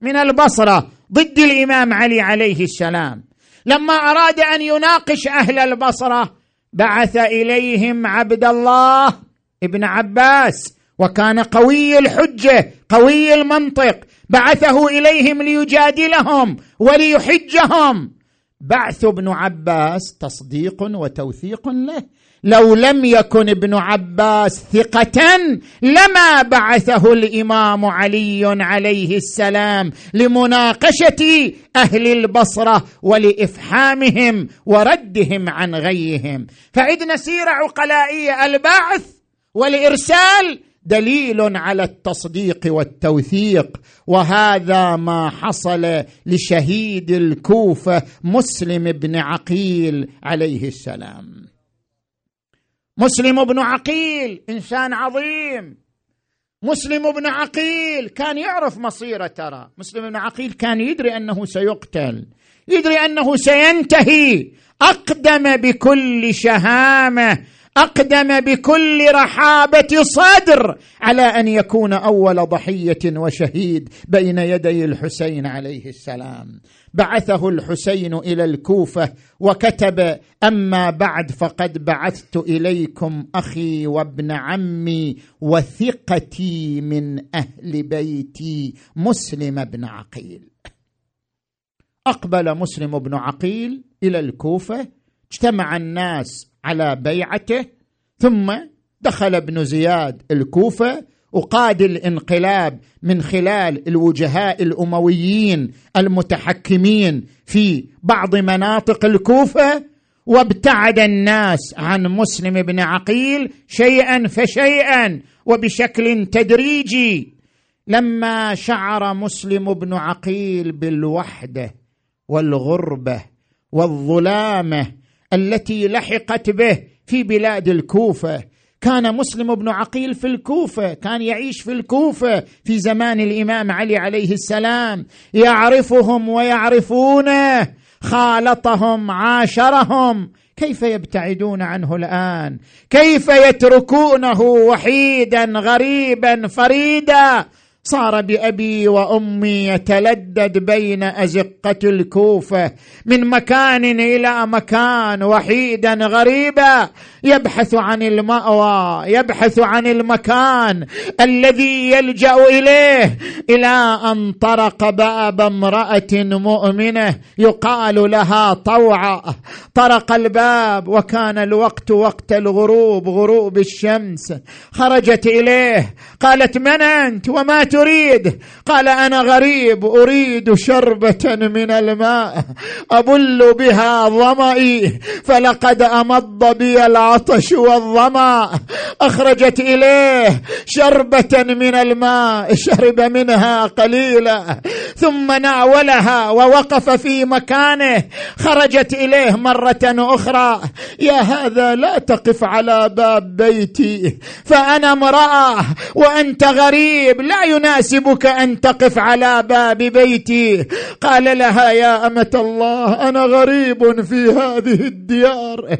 من البصرة ضد الإمام علي عليه السلام. لما أراد أن يناقش أهل البصرة بعث إليهم عبد الله ابن عباس وكان قوي الحجة قوي المنطق. بعثه إليهم ليجادلهم وليحجهم. بعث ابن عباس تصديق وتوثيق له. لو لم يكن ابن عباس ثقة لما بعثه الإمام علي عليه السلام لمناقشة أهل البصرة ولإفحامهم وردهم عن غيهم. فعدنا سيره عقلائيه البعث والإرسال دليل على التصديق والتوثيق. وهذا ما حصل لشهيد الكوفة مسلم بن عقيل عليه السلام. مسلم بن عقيل إنسان عظيم. مسلم بن عقيل كان يعرف مصيره ترى. مسلم بن عقيل كان يدري أنه سيقتل يدري أنه سينتهي. أقدم بكل شهامة أقدم بكل رحابة صدر على أن يكون أول ضحية وشهيد بين يدي الحسين عليه السلام. بعثه الحسين إلى الكوفة وكتب أما بعد فقد بعثت إليكم أخي وابن عمي وثقتي من أهل بيتي مسلم بن عقيل. أقبل مسلم بن عقيل إلى الكوفة اجتمع الناس على بيعته ثم دخل ابن زياد الكوفة وقاد الانقلاب من خلال الوجهاء الأمويين المتحكمين في بعض مناطق الكوفة وابتعد الناس عن مسلم بن عقيل شيئا فشيئا وبشكل تدريجي لما شعر مسلم بن عقيل بالوحدة والغربة والظلامة التي لحقت به في بلاد الكوفة. كان مسلم بن عقيل في الكوفة كان يعيش في الكوفة في زمان الإمام علي عليه السلام. يعرفهم ويعرفونه خالطهم عاشرهم. كيف يبتعدون عنه الآن؟ كيف يتركونه وحيدا غريبا فريدا؟ صار بأبي وأمي يتلدد بين أزقة الكوفة من مكان إلى مكان وحيدا غريبا. يبحث عن المأوى يبحث عن المكان الذي يلجأ إليه إلى أن طرق باب امرأة مؤمنة يقال لها طوعة. طرق الباب وكان الوقت وقت الغروب غروب الشمس. خرجت إليه قالت من أنت؟ وما تريد قال أنا غريب أريد شربة من الماء أبل بها ظمئي فلقد أمض بي العطش والظمأ. أخرجت إليه شربة من الماء شرب منها قليلا. ثم ناولها ووقف في مكانه. خرجت إليه مرة أخرى. يا هذا لا تقف على باب بيتي فأنا امرأة وأنت غريب لا يناسبك أن تقف على باب بيتي. قال لها يا أمة الله أنا غريب في هذه الديار.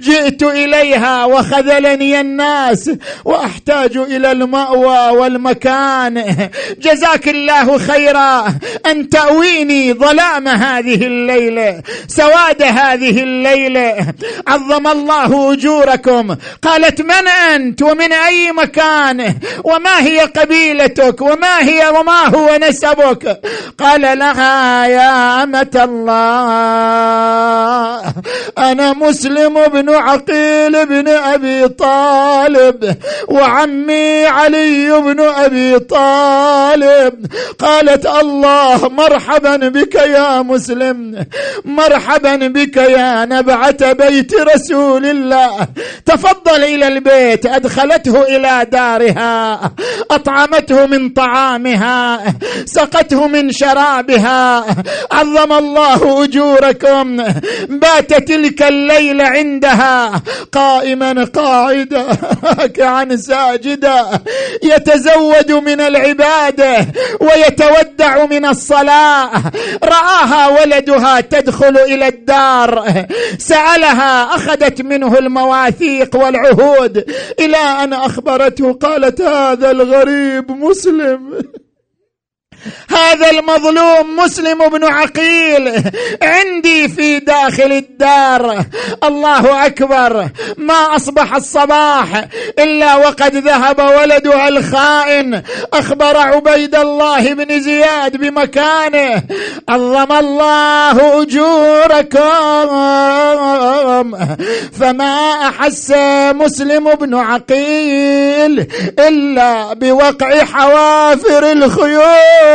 جئت إليها وخذلني الناس وأحتاج إلى المأوى والمكان. جزاك الله خيرا أن تأويني ظلام هذه الليلة سواد هذه الليلة عظم الله أجوركم. قالت من أنت؟ ومن أي مكان؟ وما هي قبيلتك؟ وما هي وما هو نسبك؟ قال لها يا أمة الله أنا مسلم بن عقيل بن أبي طالب وعمي علي بن أبي طالب. قالت الله مرحبا بك يا مسلم مرحبا بك يا نبعة بيت رسول الله. تفضل إلى البيت أدخلته إلى دارها أطعمته من طعامها سقته من شرابها. عظم الله أجوركم. بات تلك الليلة عندها قائما قاعدا كعن ساجدا. يتزود من العباده ويتودع من الصلاة. رآها ولدها تدخل إلى الدار. سألها أخذت منه المواثيق والعهود. إلى أن أخبرته قالت هذا الغريب مسلم. Salem هذا المظلوم مسلم بن عقيل. عندي في داخل الدار. الله أكبر. ما أصبح الصباح إلا وقد ذهب ولدها الخائن. أخبر عبيد الله بن زياد بمكانه. عظم الله أجوركم. فما أحس مسلم بن عقيل إلا بوقع حوافر الخيول.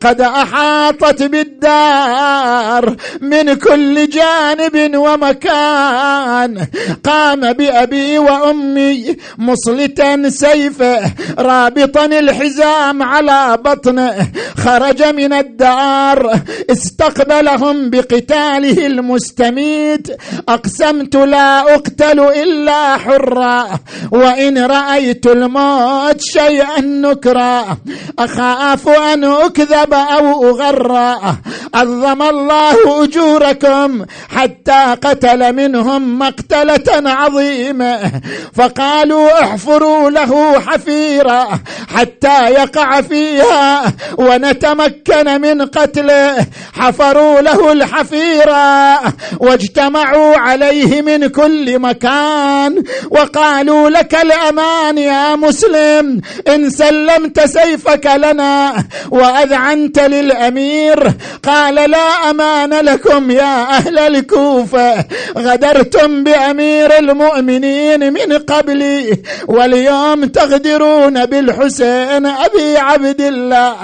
قد أحاطت بالدار من كل جانب ومكان. قام بأبي وأمي مصلتا سيفه رابطا الحزام على بطنه. خرج من الدار استقبلهم بقتاله المستميت. أقسمت لا أقتل إلا حرا وإن رأيت الموت شيئا نكرا. أخاف أن أكذب أو اغرى عظم الله أجوركم حتى قتل منهم مقتلة عظيمة. فقالوا احفروا له حفيرا حتى يقع فيها ونتمكن من قتله. حفروا له الحفيرا واجتمعوا عليه من كل مكان. وقالوا لك الأمان يا مسلم إن سلمت سيفك لنا واذعنت للأمير قال لا أمان لكم يا أهل الكوفة غدرتم بأمير المؤمنين من قبلي واليوم تغدرون بالحسين أبي عبد الله.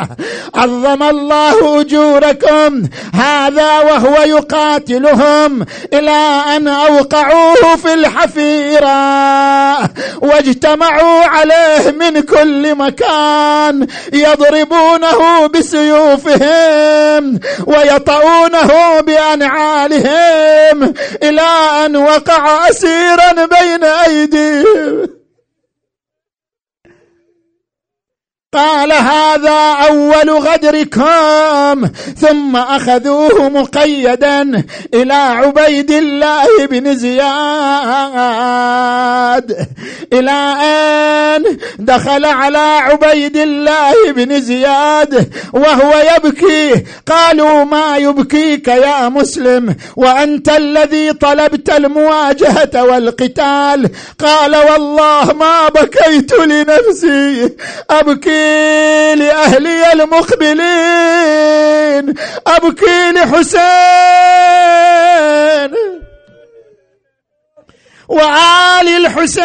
عظم الله أجوركم هذا وهو يقاتلهم إلى أن أوقعوه في الحفيرة واجتمعوا عليه من كل مكان يضربونه بسيوفهم ويطؤونه بأنعالهم إلى أن وقع أسيرا بين أيديهم. قال هذا أول غدركم. ثم أخذوه مقيدا إلى عبيد الله بن زياد. إلى أن دخل على عبيد الله بن زياد وهو يبكي. قالوا ما يبكيك يا مسلم؟ وأنت الذي طلبت المواجهة والقتال. قال والله ما بكيت لنفسي. أبكي لأهلي المقبلين أبكي لحسين. وعالي الحسين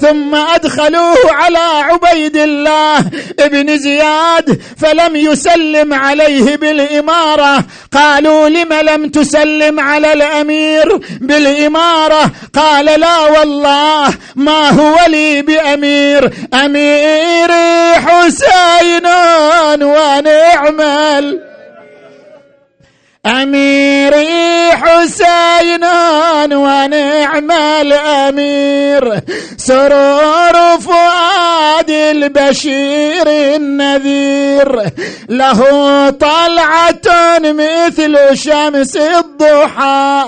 ثم أدخلوه على عبيد الله ابن زياد فلم يسلم عليه بالإمارة. قالوا لم لم تسلم على الأمير بالإمارة؟ قال لا والله ما هو لي بأمير؟ أميري حسين ونعمل أميري حسين ونعم الأمير. سرور فؤاد البشير النذير. له طلعة مثل شمس الضحى.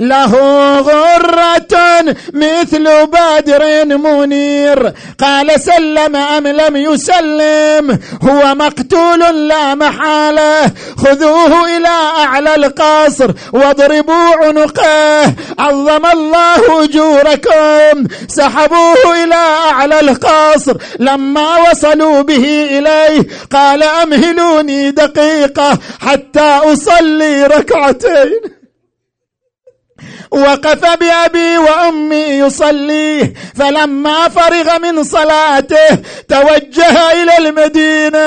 له غرة مثل بدر منير. قال سلم أم لم يسلم؟ هو مقتول لا محالة. خذوه إلى أعلى القصر واضربوا عنقه. عظم الله أجوركم. سحبوه إلى أعلى القصر. لما وصلوا به إليه قال أمهلوني دقيقة حتى أصلي ركعتين. وقف بأبي وأمي يصلي فلما فرغ من صلاته توجه إلى المدينة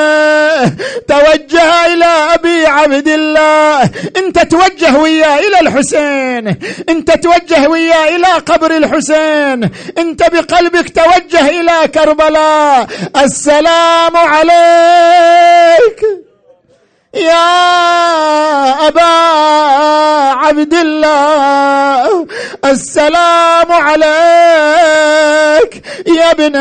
توجه إلى أبي عبد الله. أنت توجه وياه إلى الحسين أنت توجه وياه إلى قبر الحسين أنت بقلبك توجه إلى كربلاء. السلام عليك. يا أبا عبد الله السلام عليك يا ابن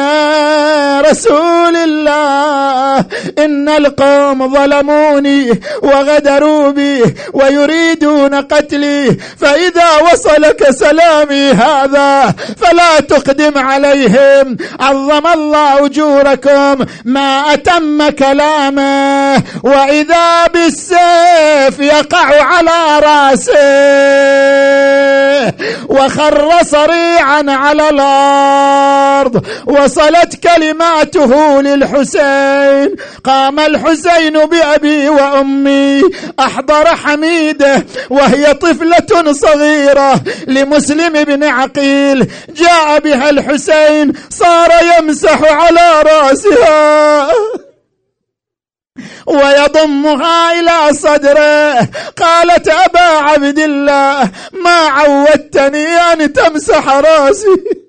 رسول الله. إن القوم ظلموني وغدروا بي ويريدون قتلي. فإذا وصلك سلامي هذا فلا تقدم عليهم. عظم الله أجوركم ما أتم كلامه. وإذا بالسيف يقع على رأسه. وخر صريعا على الأرض. وصلت كلماته للحسين. قام الحسين بأبي وأمي أحضر حميده وهي طفلة صغيرة لمسلم بن عقيل. جاء بها الحسين صار يمسح على رأسها. ويضمها إلى صدره. قالت أبا عبد الله ما عودتني أن تمسح رأسي.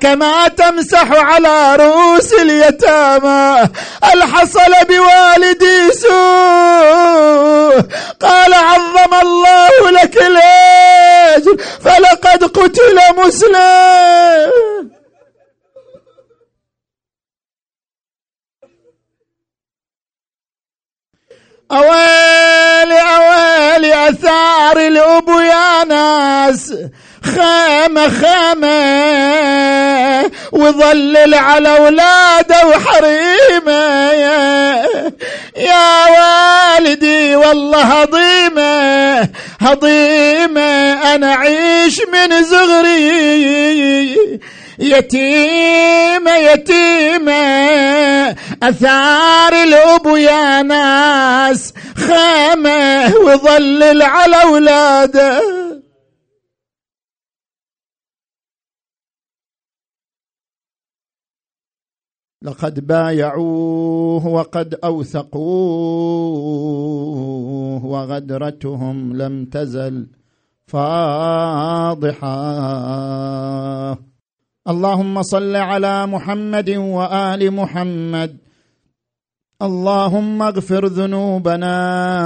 كما تمسح على رؤوس اليتامى هل حصل بوالدي سوء. قال عظم الله لك الأجر فلقد قتل مسلم. أويلي أويلي أثار الأبو يا ناس. خيمة خيمة وظلل على أولاده وحريمه يا, يا والدي والله هضيمة هضيمة أنا أعيش من زغري. يتيمة يتيمة أثار الأبو يا ناس خامة وظلل على أولاده. لقد بايعوه وقد أوثقوه وغدرتهم لم تزل فاضحة. اللهم صل على محمد وآل محمد. اللهم اغفر ذنوبنا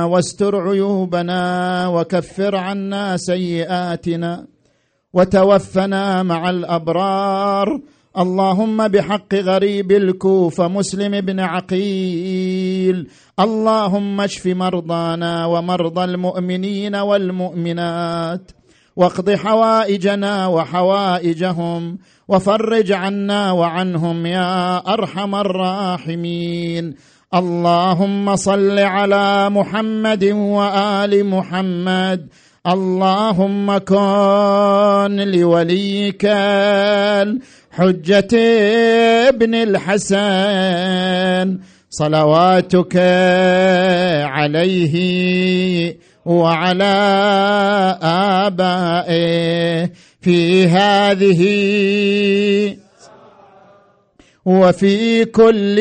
واستر عيوبنا وكفر عنا سيئاتنا وتوفنا مع الأبرار اللهم بحق غريب الكوفة مسلم بن عقيل. اللهم اشف مرضانا ومرضى المؤمنين والمؤمنات. واقض حوائجنا وحوائجهم. وفرج عنا وعنهم يا أرحم الراحمين. اللهم صل على محمد وآل محمد. اللهم كن لوليك الحجة ابن الحسن صلواتك عليه وعلى آبائه في هذه وفي كل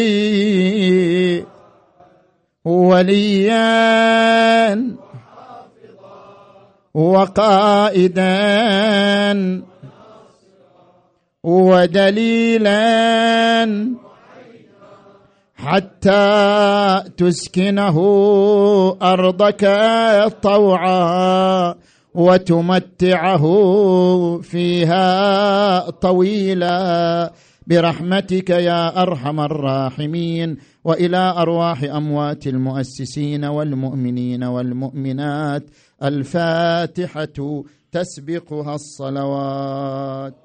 وليا وقائدا ودليلا حتى تسكنه أرضك طوعا وتمتعه فيها طويلا. برحمتك يا أرحم الراحمين وإلى أرواح أموات المؤسسين والمؤمنين والمؤمنات الفاتحة تسبقها الصلوات.